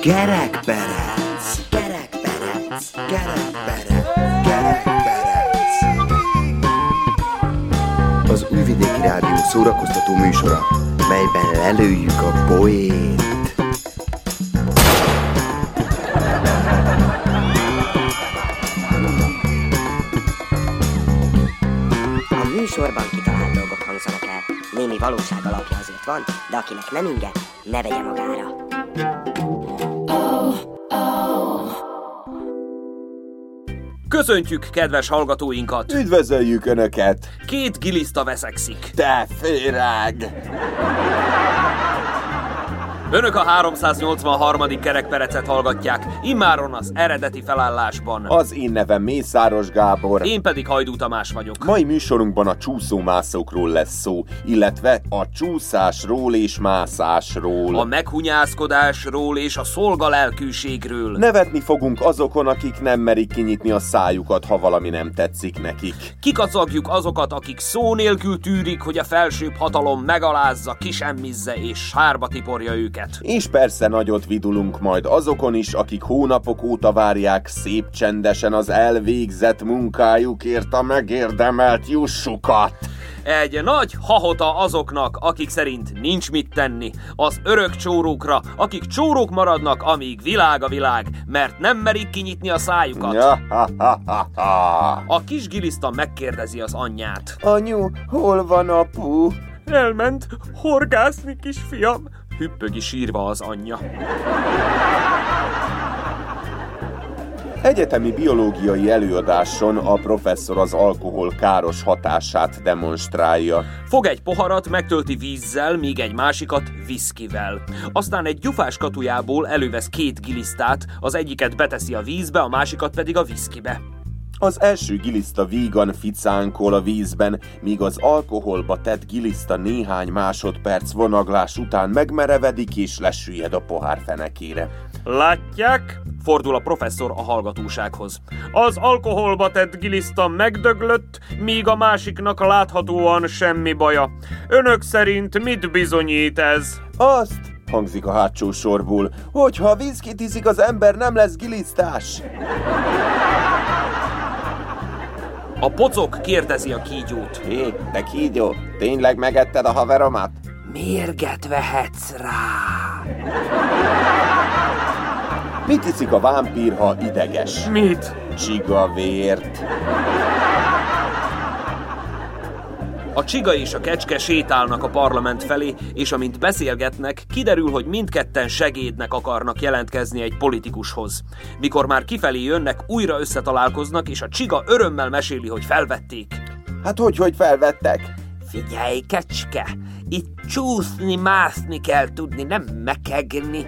Kerekperec, kerekperec, kerekperec, kerekperec. Az Újvidéki Rádió szórakoztató műsora, melyben lelőjük a poét. A műsorban kitalált dolgok hangzanak. Némi valóság azért van, de akinek nem inge, ne vegye magára. Köszöntjük kedves hallgatóinkat! Üdvözöljük Önöket! Két giliszta veszekszik. Te főrág! Önök a 383. kerekperecet hallgatják, immáron az eredeti felállásban. Az én nevem Mészáros Gábor. Én pedig Hajdú Tamás vagyok. Mai műsorunkban a csúszómászókról lesz szó, illetve a csúszásról és mászásról. A meghunyászkodásról és a szolgalelkűségről. Nevetni fogunk azokon, akik nem merik kinyitni a szájukat, ha valami nem tetszik nekik. Kikacagjuk azokat, akik szó nélkül tűrik, hogy a felsőbb hatalom megalázza, kisemmizze és sárba tiporja őket. És persze nagyot vidulunk majd azokon is, akik hónapok óta várják szép csendesen az elvégzett munkájukért a megérdemelt jussukat. Egy nagy hahota azoknak, akik szerint nincs mit tenni. Az örök csórókra, akik csórók maradnak, amíg világ a világ, mert nem merik kinyitni a szájukat. Ja, ha, ha, ha, ha. A kis giliszta megkérdezi az anyját. Anyu, hol van apu? Elment horgászni, kisfiam, hüppögi sírva az anyja. Egyetemi biológiai előadáson a professzor az alkohol káros hatását demonstrálja. Fog egy poharat, megtölti vízzel, míg egy másikat viszkivel. Aztán egy gyufás katujából elővesz két gilisztát, az egyiket beteszi a vízbe, a másikat pedig a viszkibe. Az első giliszta vígan ficánkol a vízben, míg az alkoholba tett giliszta néhány másodperc vonaglás után megmerevedik és lesüllyed a pohár fenekére. Látják? Fordul a professzor a hallgatósághoz. Az alkoholba tett giliszta megdöglött, míg a másiknak láthatóan semmi baja. Önök szerint mit bizonyít ez? Azt, hangzik a hátsó sorból, hogy ha viszkit iszik az ember, nem lesz gilisztás. A pocok kérdezi a kígyót. Hé, te kígyó, tényleg megetted a haveromat? Mérget vehetsz rá? Mit iszik a vámpír, ha ideges? Mit? Csigavért. A csiga és a kecske sétálnak a parlament felé, és amint beszélgetnek, kiderül, hogy mindketten segédnek akarnak jelentkezni egy politikushoz. Mikor már kifelé jönnek, újra összetalálkoznak, és a csiga örömmel meséli, hogy felvették. Hát hogy, hogy felvettek? Figyelj, kecske, itt csúszni, mászni kell tudni, nem mekegni.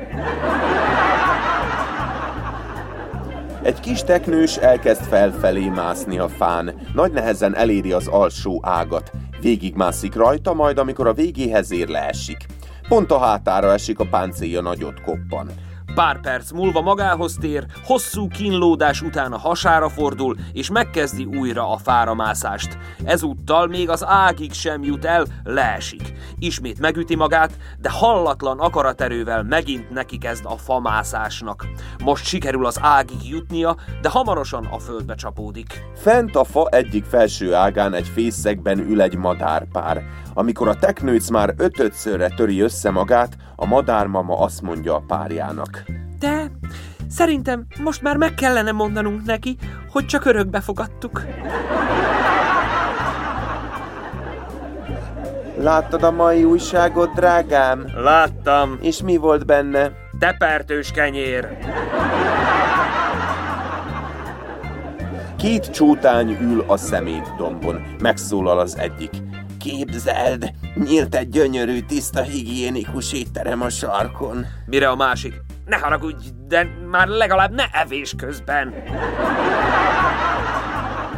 Egy kis teknős elkezd felfelé mászni a fán. Nagy nehezen eléri az alsó ágat. Végigmászik rajta, majd amikor a végéhez ér, leesik. Pont a hátára esik, a páncélja nagyot koppan. Pár perc múlva magához tér, hosszú kínlódás után a hasára fordul, és megkezdi újra a fáramászást. Ezúttal még az ágig sem jut el, leesik. Ismét megüti magát, de hallatlan akaraterővel megint neki kezd a famászásnak. Most sikerül az ágig jutnia, de hamarosan a földbe csapódik. Fent a fa egyik felső ágán egy fészekben ül egy madárpár. Amikor a teknőc már ötödszörre töri össze magát, a madármama azt mondja a párjának. De szerintem most már meg kellene mondanunk neki, hogy csak örökbe fogadtuk. Láttad a mai újságot, drágám? Láttam. És mi volt benne? Tepertős kenyér. Két csótány ül a szemétdombon. Megszólal az egyik. Képzeld, nyílt egy gyönyörű, tiszta, higiénikus étterem a sarkon. Mire a másik? Ne haragudj, de már legalább ne evés közben.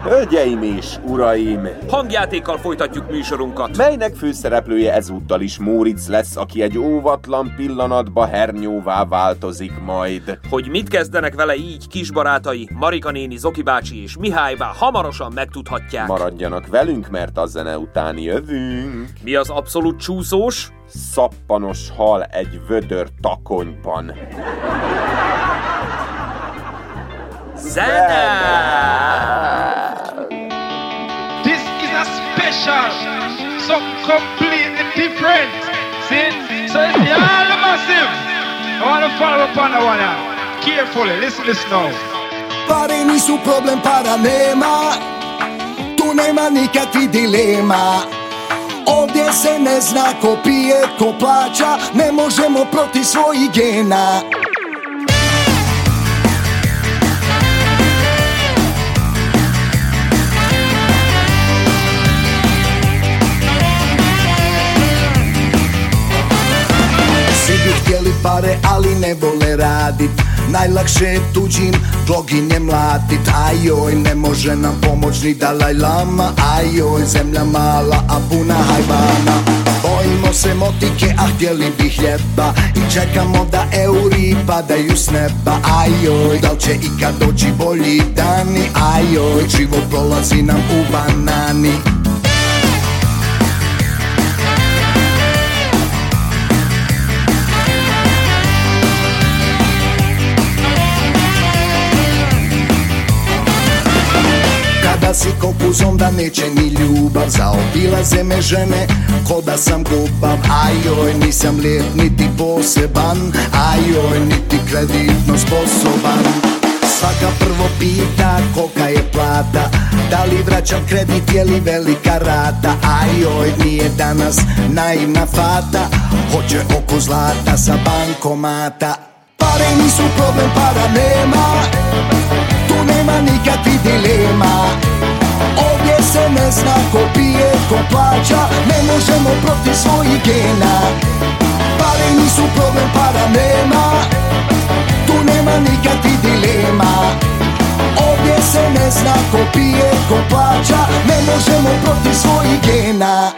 Hölgyeim és uraim! Hangjátékkal folytatjuk műsorunkat. Melynek főszereplője ezúttal is Móric lesz, aki egy óvatlan pillanatba hernyóvá változik majd. Hogy mit kezdenek vele így kisbarátai, Marika néni, Zoki bácsi és Mihály bá hamarosan megtudhatják. Maradjanak velünk, mert a zene után jövünk. Mi az abszolút csúszós? Szappanos hal egy vödör takonyban. Zene! A special, so completely different. See? So it's all massive. I want to follow up on that one now. Carefully, listen this now. Pare nisu problem, para nema Tu nema nikakvih dilema Ovdje se ne zna ko pije, ko plaća Ne možemo protiv svojih gena Svi bi htjeli pare, ali ne vole radit. Najlakše je tuđim gloginje mlatit. Ajoj, ne može nam pomoć ni Dalaj Lama. Ajoj, zemlja mala, a puna hajvana Bojimo se motike, a htjeli bi hljeba. I čekamo da euri padaju s neba. Ajoj, da li će ikad doći bolji dani? Ajoj, život prolazi nam u banani Si kopuz onda neće ni ljubav. Zaobilaze me žene ko da sam gubav. Ajoj nisam lijep niti poseban. Ajoj niti kreditno sposoban. Svaka prvo pita kolika je plata. Da li vraćam kredit je li velika rata? Ajoj nije danas naivna fata. Hoće oko zlata sa bankomata. Pare nisu problem, para nema nema nikakvih dilema. Ovdje se ne zna ko pije, ko plaća Ne možemo protiv svojih gena. Pare nisu problem, para nema. Tu nema nikakvih dilema. Ovdje se ne zna ko pije, ko plaća Ne možemo protiv svojih gena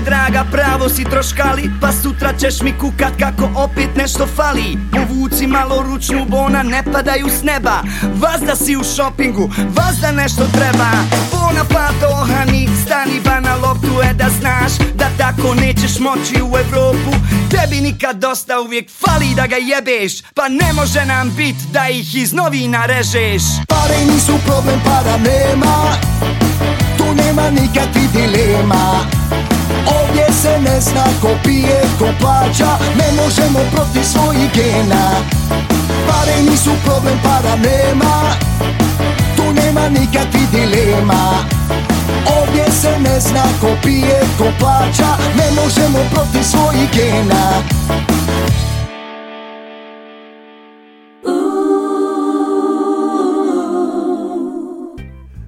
draga, pravo si troškali Pa sutra ćeš mi kukat kako opet nešto fali. Povuci malo ručnu bona, ne padaju s neba. Vazda si u šopingu, vazda nešto treba. Bona pato ohani, stani ba na loptu E da znaš da tako nećeš moći u Evropu. Tebi nikad dosta uvijek fali da ga jebeš Pa ne može nam bit da ih iz novina režeš. Pare nisu problem, para nema. Tu nema nikakvih dilema Ovdje se ne zna ko pije, ko plaća. Ne možemo protiv svojih gena. Pare nisu problem, para nema. Tu nema nikakvih dilema. Ovdje se ne zna ko pije, ko plaća. Ne možemo protiv svojih gena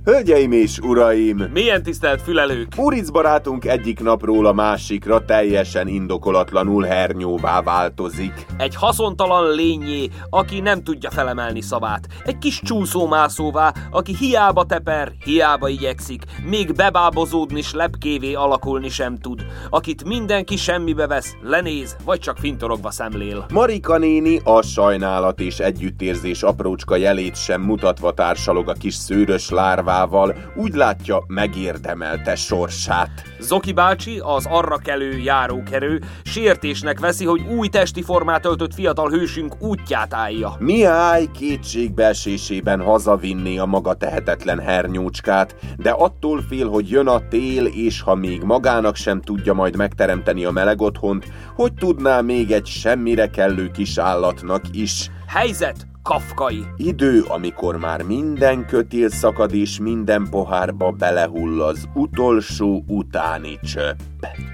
Hölgyeim és uraim! Milyen tisztelt fülelők! Muric barátunk egyik napról a másikra teljesen indokolatlanul hernyóvá változik. Egy haszontalan lényé, aki nem tudja felemelni szavát. Egy kis csúszómászóvá, aki hiába teper, hiába igyekszik, még bebábozódni s lepkévé alakulni sem tud. Akit mindenki semmibe vesz, lenéz, vagy csak fintorogva szemlél. Marika néni a sajnálat és együttérzés aprócska jelét sem mutatva társalog a kis szőrös lárvával, úgy látja, megérdemelte sorsát. Zoki bácsi, az arra kelő járókerő, sértésnek veszi, hogy új testi formát öltött fiatal hősünk útját állja. Mihály kétségbeesésében hazavinni a maga tehetetlen hernyócskát, de attól fél, hogy jön a tél, és ha még magának sem tudja majd megteremteni a meleg otthont, hogy tudná még egy semmire kellő kis állatnak is. Helyzet kafkai. Idő, amikor már minden kötél szakad és minden pohárba belehull az utolsó utáni csöpp.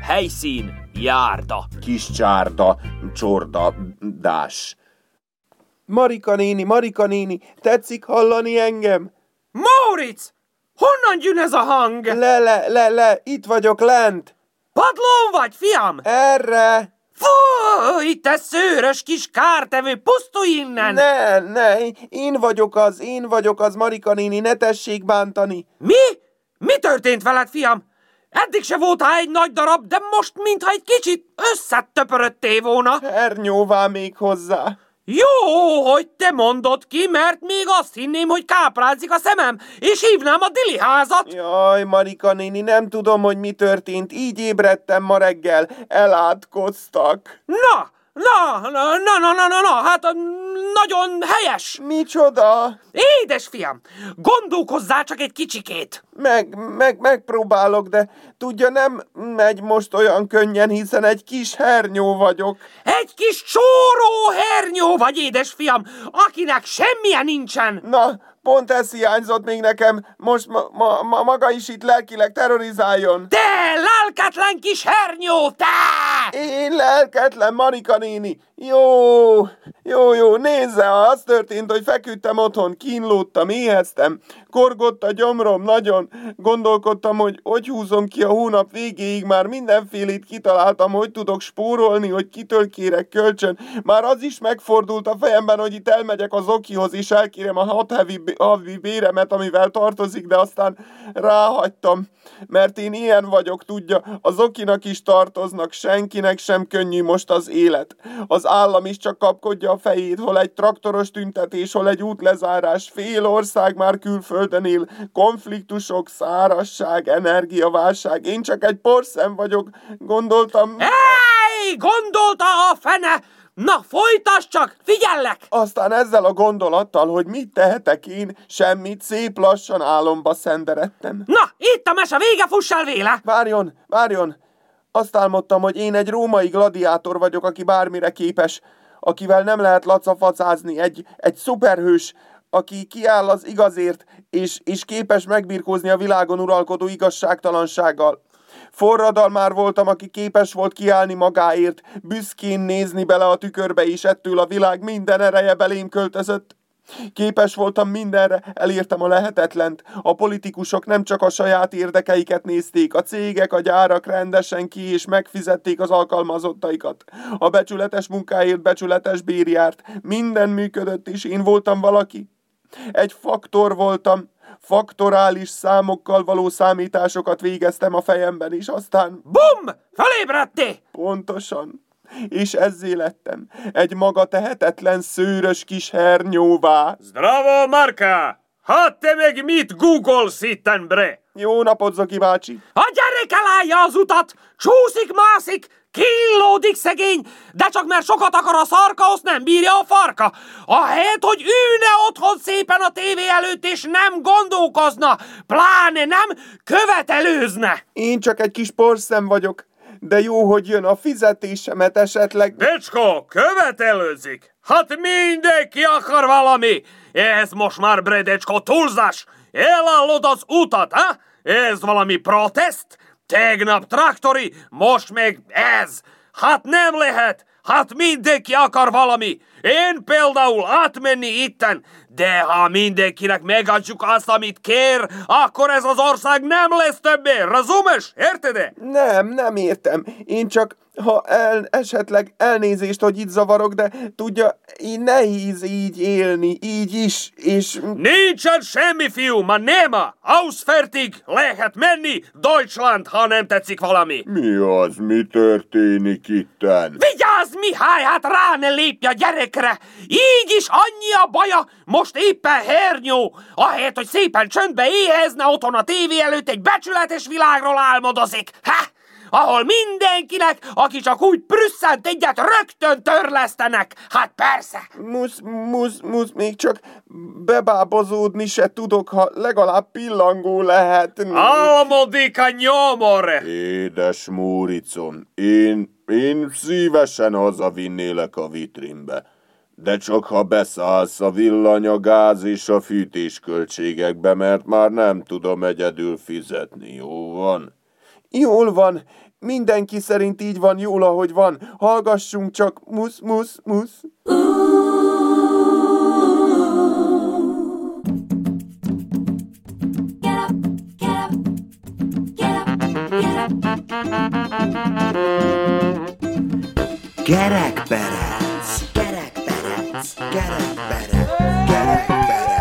Helyszín járda. Kis csárda, csorda, dás. Marika néni, Marika néni, tetszik hallani engem? Móricz! Honnan jön ez a hang? Le, le, le, le, itt vagyok lent. Padlón vagy, fiam? Erre. Fúj, te szőrös kis kártevő, pusztulj innen! Ne, ne, én vagyok az, én vagyok az, Marika néni, ne tessék bántani. Mi? Mi történt veled, fiam? Eddig se voltál egy nagy darab, de most mintha egy kicsit összetöpöröttél volna. Hernyóvá még hozzá. Jó, hogy te mondod ki, mert még azt hinném, hogy káprázik a szemem, és hívnám a dili házat. Jaj, Marika néni, nem tudom, hogy mi történt. Így ébredtem ma reggel. Elátkoztak. Na, na, na, na, na, na, na, na, hát nagyon helyes. Micsoda? Édes fiam, gondolkozzál csak egy kicsikét. Meg, meg, megpróbálok, de tudja, nem megy most olyan könnyen, hiszen egy kis hernyó vagyok. Egy kis csóró hernyó vagy, édes fiam, akinek semmilyen nincsen. Na, pont ez hiányzott még nekem. Most ma, ma, ma maga is itt lelkileg terrorizáljon. Te lelketlen kis hernyó, te! Én lelketlen, Marika néni. Jó, jó, jó, nézze, az történt, hogy feküdtem otthon, kínlódtam, éheztem, korgott a gyomrom nagyon, gondolkodtam, hogy hogy húzom ki a hónap végéig, már mindenfélét kitaláltam, hogy tudok spórolni, hogy kitől kérek kölcsön. Már az is megfordult a fejemben, hogy itt elmegyek az okihoz, és elkérem a hat havi, havi béremet, amivel tartozik, de aztán ráhagytam, mert én ilyen vagyok, tudja, az okinak is tartoznak, senkinek sem könnyű most az élet. Az állam is csak kapkodja a fejét, hol egy traktoros tüntetés, hol egy útlezárás, fél ország már külföldön él, konfliktusok, szárasság, energiaválság. Én csak egy porszem vagyok, gondoltam... Ej, gondolta a fene! Na, folytasd csak, figyellek! Aztán ezzel a gondolattal, hogy mit tehetek én, semmit, szép lassan álomba szenderedtem. Na, itt a mese vége, fuss el véle! Várjon, várjon! Azt álmodtam, hogy én egy római gladiátor vagyok, aki bármire képes, akivel nem lehet lacafacázni, egy, egy szuperhős, aki kiáll az igazért, és, és képes megbirkózni a világon uralkodó igazságtalansággal. Forradalmár voltam, aki képes volt kiállni magáért, büszkén nézni bele a tükörbe, és ettől a világ minden ereje belém költözött. Képes voltam mindenre, elértem a lehetetlent. A politikusok nem csak a saját érdekeiket nézték, a cégek, a gyárak rendesen ki és megfizették az alkalmazottaikat. A becsületes munkáért becsületes bér járt. Minden működött, és én voltam valaki. Egy faktor voltam, faktorális számokkal való számításokat végeztem a fejemben, és aztán... Bum! Felébredté! Pontosan. És ezzé lettem. Egy maga tehetetlen, szőrös kis hernyóvá. Zdravo, Marka! Hát te meg mit googolsz itten, bre? Jó napot, Zoki bácsi! A gyerek elállja az utat! Csúszik, mászik, killódik szegény, de csak mert sokat akar a szarka, azt nem bírja a farka. Ahelyett, hogy ülne otthon szépen a tévé előtt, és nem gondolkozna, pláne nem követelőzne. Én csak egy kis porszem vagyok, de jó, hogy jön a fizetésemet esetleg. Becsko, követelőzik. Hát mindenki akar valami. Ez most már, Bredecsko, túlzás. Elállod az utat, ha? Ez valami protest? Tegnap traktori, most meg ez. Hát nem lehet. Hát mindenki akar valami. Én például átmenni itten, de ha mindenkinek megadjuk azt, amit kér, akkor ez az ország nem lesz többé. Razumes? Érted-e? Nem, nem értem. Én csak, ha el, esetleg elnézést, hogy itt zavarok, de tudja, így nehéz így élni, így is, és... Nincsen semmi, fiú, ma néma. Ausfertig lehet menni Deutschland, ha nem tetszik valami. Mi az, mi történik itten? Vigyázz, Mihály, hát rá ne lépj a gyerekre! Így is annyi a baja, most éppen hernyó, ahelyett, hogy szépen csöndbe éhezne otthon a tévé előtt egy becsületes világról álmodozik. Ha! Ahol mindenkinek, aki csak úgy prüsszent egyet, rögtön törlesztenek. Hát persze. Musz, musz, musz, még csak bebábozódni se tudok, ha legalább pillangó lehet. Álmodik a nyomor. Édes Múricom, én, én szívesen hazavinnélek a vitrínbe. De csak ha beszállsz a villany, a gáz és a fűtés költségekbe, mert már nem tudom egyedül fizetni, jó van? Jól van, mindenki szerint így van jól, ahogy van. Hallgassunk csak, musz, musz, musz. Gerekperec, gerekperec, gerekperec, gerekperec.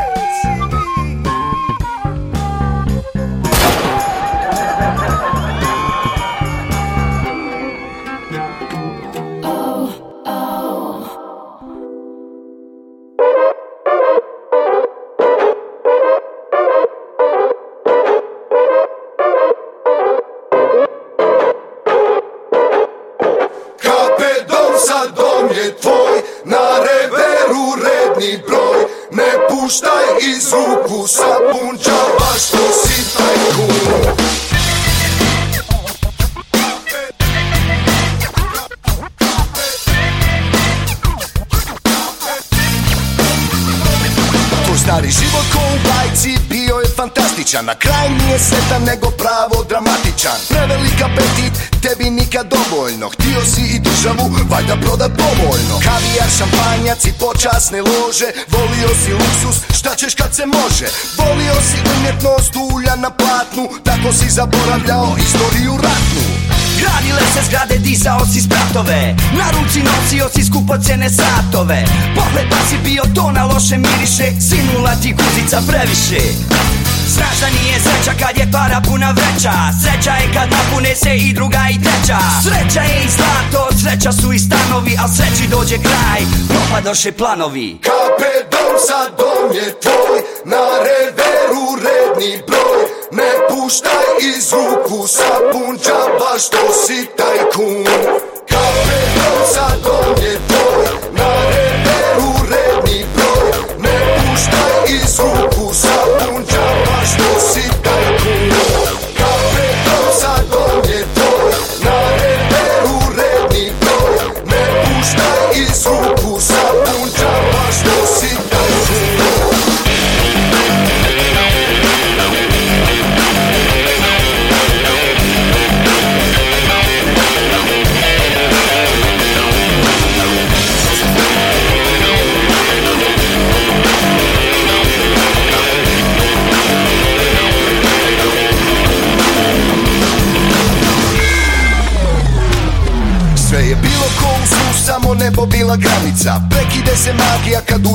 Lože Volio si luksus, šta ćeš kad se može? Volio si umjetnost ulja na platnu Tako si zaboravljao istoriju ratnu. Gradile se zgrade, dizao si spratove. Na ruci nosio si skupocene satove. Pogled pa si bio to na loše miriše Sinula ti guzica previše Da nije sreća kad je para puna vreća. Sreća je kad napune se i druga i treća. Sreća je i zlato, sreća su i stanovi A sreći dođe kraj, propadoše planovi. Kape dom sa dom je tvoj Na reveru redni broj. Ne puštaj iz ruku sa punđava što si tajkun. Kape dom sa dom je tvoj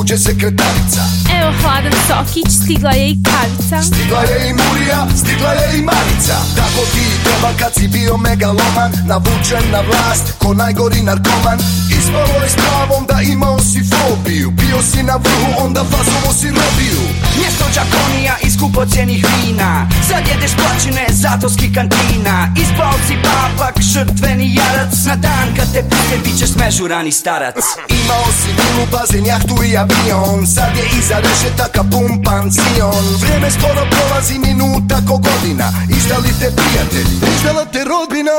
sfugge e secretarizzata eh, Evo hladan sokić, stigla je i kavica. Stigla je i Murija, stigla je i Marica. Tako ti treba kad si bio megaloman Navučen na vlast, ko najgori narkoman? Ispalo je s pravom da imao si fobiju Bio si na vrhu, onda fazovo si robiju. Mjesto džakonija i skupocjenih vina. Sad jedeš plaćine zatorskih kantina. Ispao si papak, žrtveni jarac. Na dan kad te puste bit ćeš smežurani starac. Imao si vilu, bazen, jahtu i avion. Sad je iza rešetaka pun pansion Vrijeme skoro prolazi minuta ko godina. Izdali te prijatelji, izdala te rodbina.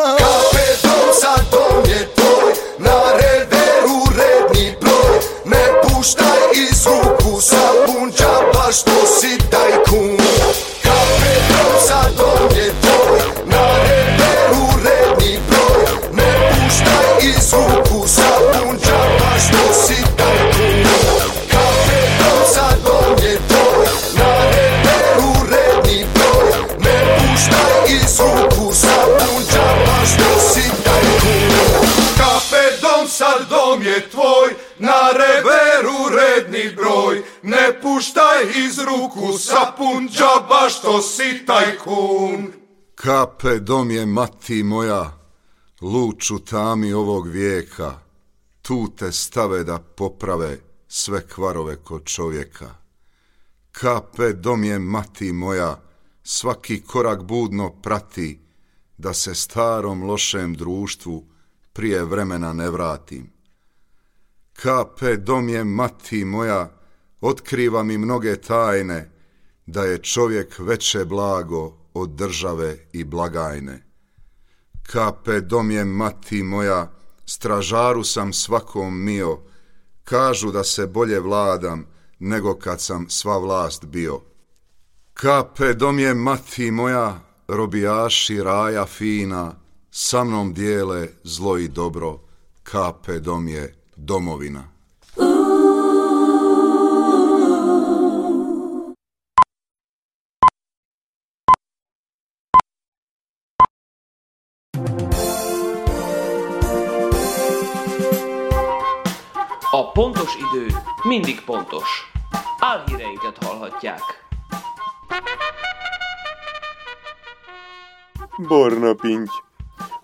Dom sa dom je tvoj. Na reveru redni broj. Ne puštaj iz ruku sa punđava što si tajkun iz ruku sa punđaba što si tajkun Kape dom je mati moja, luču tami ovog vijeka, tu te stave da poprave sve kvarove kod čovjeka. Kape dom je mati moja, svaki korak budno prati, da se starom lošem društvu prije vremena ne vratim. Kape dom je mati moja, otkriva mi mnoge tajne, da je čovjek veće blago od države i blagajne. Kape dom je mati moja, stražaru sam svakom mio, kažu da se bolje vladam nego kad sam sva vlast bio. Kape dom je mati moja, robijaši raja fina, sa mnom dijele zlo i dobro, kape dom je domovina. Pontos idő mindig pontos. Álhíreinket hallhatják. Barna pinty.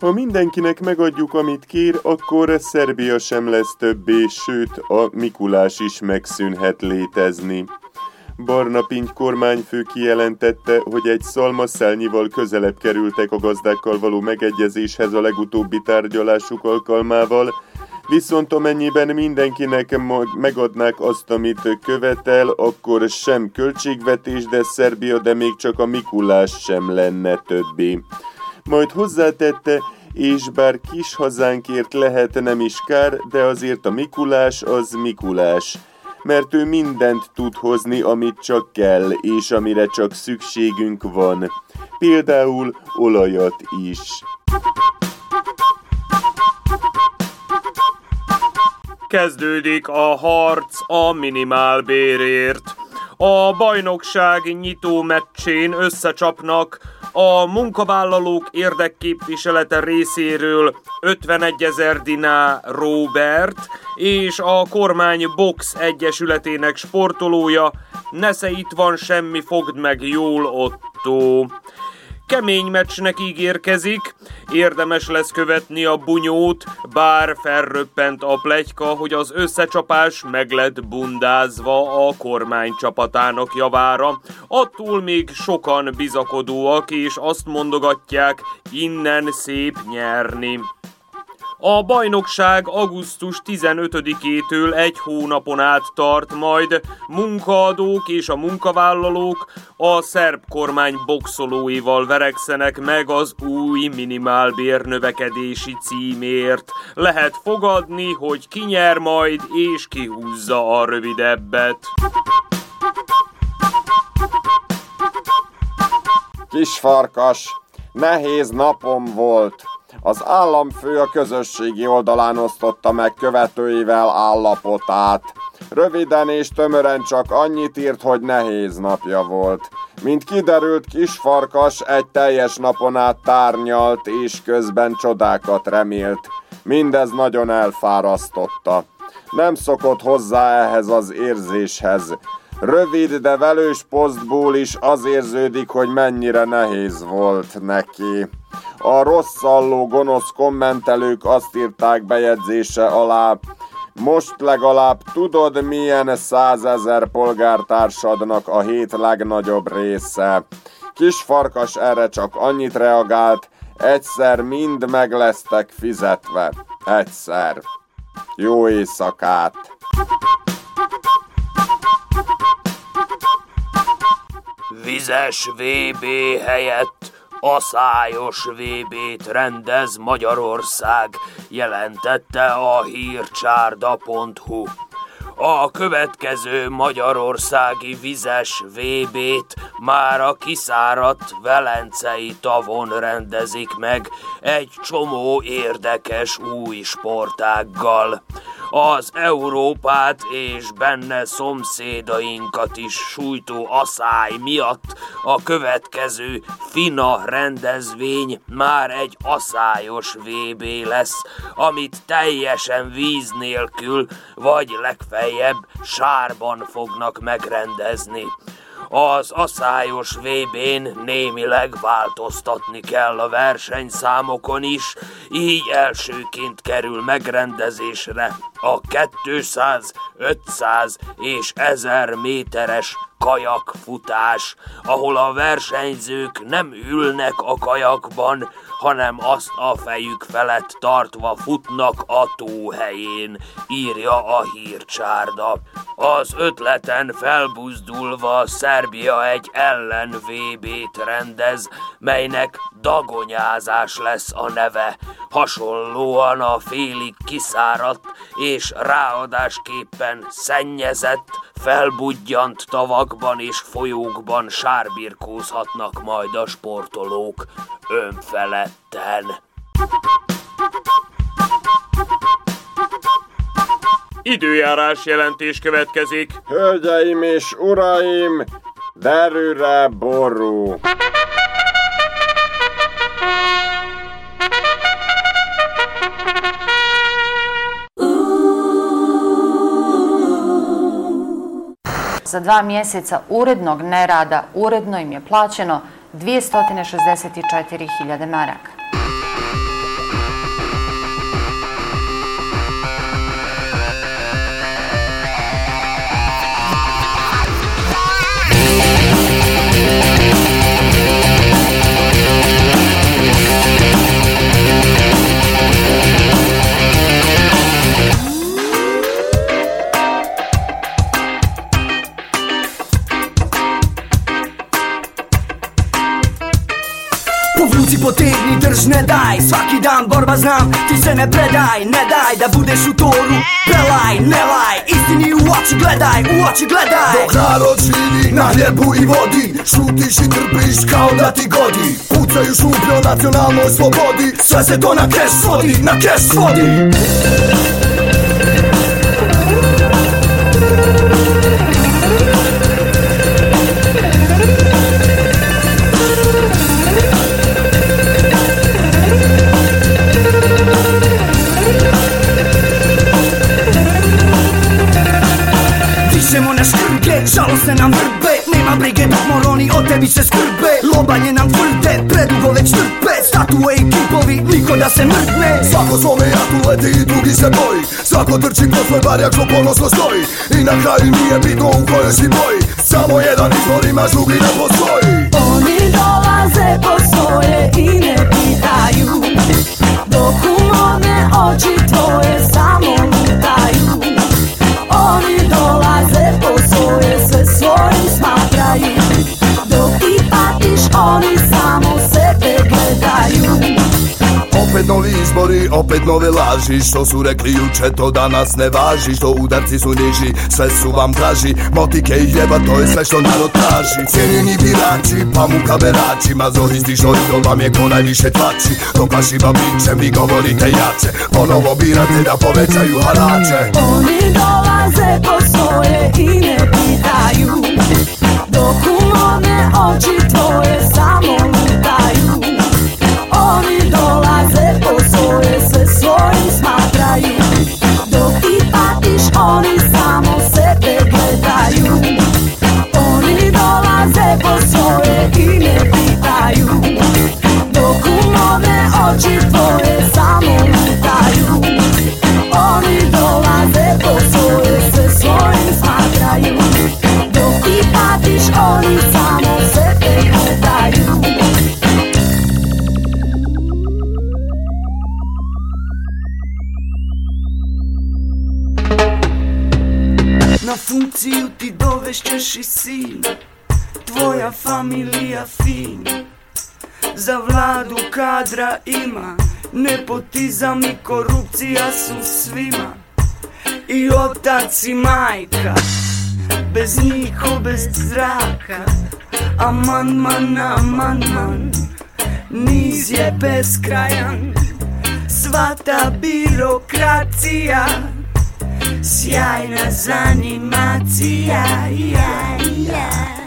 Ha mindenkinek megadjuk, amit kér, akkor Szerbia sem lesz többé, sőt, a Mikulás is megszűnhet létezni. Barna Pinty kormányfő kijelentette, hogy egy szalmaszálnyival közelebb kerültek a gazdákkal való megegyezéshez a legutóbbi tárgyalásuk alkalmával, Viszont amennyiben mindenkinek megadnák azt, amit követel, akkor sem költségvetés, de Szerbia, de még csak a Mikulás sem lenne többé. Majd hozzátette, és bár kis hazánkért lehet nem is kár, de azért a Mikulás az Mikulás mert ő mindent tud hozni, amit csak kell, és amire csak szükségünk van. Például olajat is. Kezdődik a harc a minimálbérért. A bajnokság nyitó meccsén összecsapnak a munkavállalók érdekképviselete részéről 51 ezer diná Robert és a kormány box egyesületének sportolója Nesze itt van semmi, fogd meg jól Otto. Kemény meccsnek ígérkezik, érdemes lesz követni a bunyót, bár felröppent a plegyka, hogy az összecsapás meg lett bundázva a kormány csapatának javára. Attól még sokan bizakodóak, és azt mondogatják, innen szép nyerni. A bajnokság augusztus 15-től egy hónapon át tart, majd munkaadók és a munkavállalók a szerb kormány boxolóival verekszenek meg az új minimálbér növekedési címért. Lehet fogadni, hogy ki nyer majd és kihúzza a rövidebbet. Kisfarkas, nehéz napom volt. Az államfő a közösségi oldalán osztotta meg követőivel állapotát. Röviden és tömören csak annyit írt, hogy nehéz napja volt. Mint kiderült, kisfarkas egy teljes napon át tárnyalt, és közben csodákat remélt. Mindez nagyon elfárasztotta. Nem szokott hozzá ehhez az érzéshez. Rövid, de velős posztból is az érződik, hogy mennyire nehéz volt neki. A rosszalló gonosz kommentelők azt írták bejegyzése alá, most legalább tudod, milyen százezer polgártársadnak a hét legnagyobb része. Kisfarkas erre csak annyit reagált, egyszer mind meg lesztek fizetve. Egyszer. Jó éjszakát! Vizes VB helyett Aszályos VB-t rendez Magyarország, jelentette a hírcsárda.hu. A következő magyarországi vizes VB-t már a kiszáradt Velencei tavon rendezik meg egy csomó érdekes új sportággal az Európát és benne szomszédainkat is sújtó asszály miatt a következő FINA rendezvény már egy aszályos VB lesz, amit teljesen víz nélkül, vagy legfeljebb sárban fognak megrendezni. Az asszályos VB-n némileg változtatni kell a versenyszámokon is, így elsőként kerül megrendezésre a 200, 500 és 1000 méteres kajakfutás, ahol a versenyzők nem ülnek a kajakban, hanem azt a fejük felett tartva futnak a tóhelyén, írja a hírcsárda. Az ötleten felbuzdulva Szerbia egy ellen VB-t rendez, melynek dagonyázás lesz a neve, hasonlóan a félig kiszáradt és ráadásképpen szennyezett, felbudjant tavakban és folyókban sárbirkózhatnak majd a sportolók önfeledten. Időjárás jelentés következik. Hölgyeim és uraim, derűre ború. Za dva mjeseca urednog nerada uredno im je plaćeno 264.000 maraka. Možeš ne daj. Svaki dan borba znam Ti se ne predaj. Ne daj da budeš u toru Prelaj, ne laj. Istini u oči gledaj U oči gledaj. Dok narod živi na hljebu i vodi Šutiš i trpiš kao da ti godi. Pucaju šuplje nacionalnoj slobodi Sve se to na keš svodi Na keš svodi škrge, žalostne nam vrbe Nema brige dok moroni o tebi se skrbe. Lobanje nam tvrde, predugo već trpe. Statue i kipovi, niko da se mrtne Svako svome jatu leti i drugi se boji. Svako trči po svoj barjak što ponosno stoji. I na kraju nije bitno u kojoj si boji. Samo jedan izvor imaš, drugi ne postoji. Oni dolaze po svoje i ne pitaju. Dok u mome oči tvoje samo lutaju. Oni dolaze po svoje, izbori, opet nove laži. Što su rekli juče, to danas ne važi. Što udarci su niži, sve su vam draži. Motike i hljeba, to je sve što narod traži. Cijenjeni birači, pa muka berači Mazohisti što idol vam je ko najviše tlači. Dok vašima bićem vi govorite jače. Ponovo birate da povećaju harače. Oni dolaze po svoje i ne pitaju Dok u mome oči tvoje kadra ima. Nepotizam i korupcija su svima. I otac i majka. Bez njih bez zraka. Amandman, amandman. Niz je beskrajan. Sva ta birokracija. Sjajna zanimacija. Ja, ja.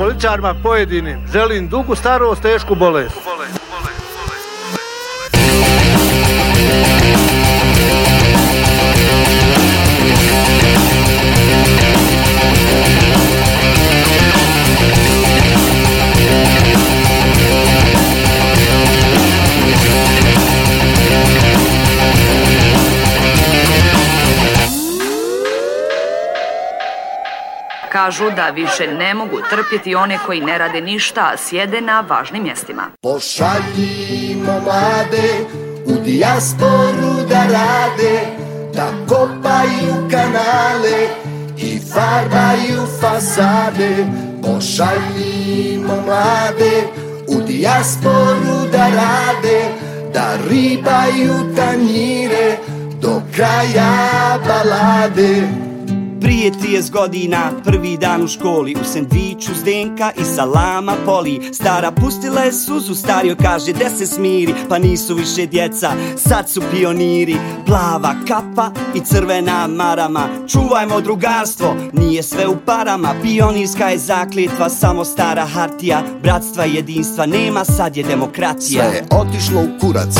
Političarima pojedinim želim dugu starost, tešku bolest. Kažu da više ne mogu trpjeti one koji ne rade ništa, a sjede na važnim mjestima. Pošaljimo mlade u dijasporu da rade Da kopaju kanale i farbaju fasade Pošaljimo mlade u dijasporu da rade Da ribaju tanjire do kraja balade Prije 30 godina, prvi dan u školi U sendviču zdenka i salama poli. Stara pustila je suzu, stario kaže da se smiri? Pa nisu više djeca, sad su pioniri. Plava kapa i crvena marama Čuvajmo drugarstvo, nije sve u parama. Pionirska je zakljetva, samo stara hartija Bratstva i jedinstva nema, sad je demokratija Sve je otišlo u kurac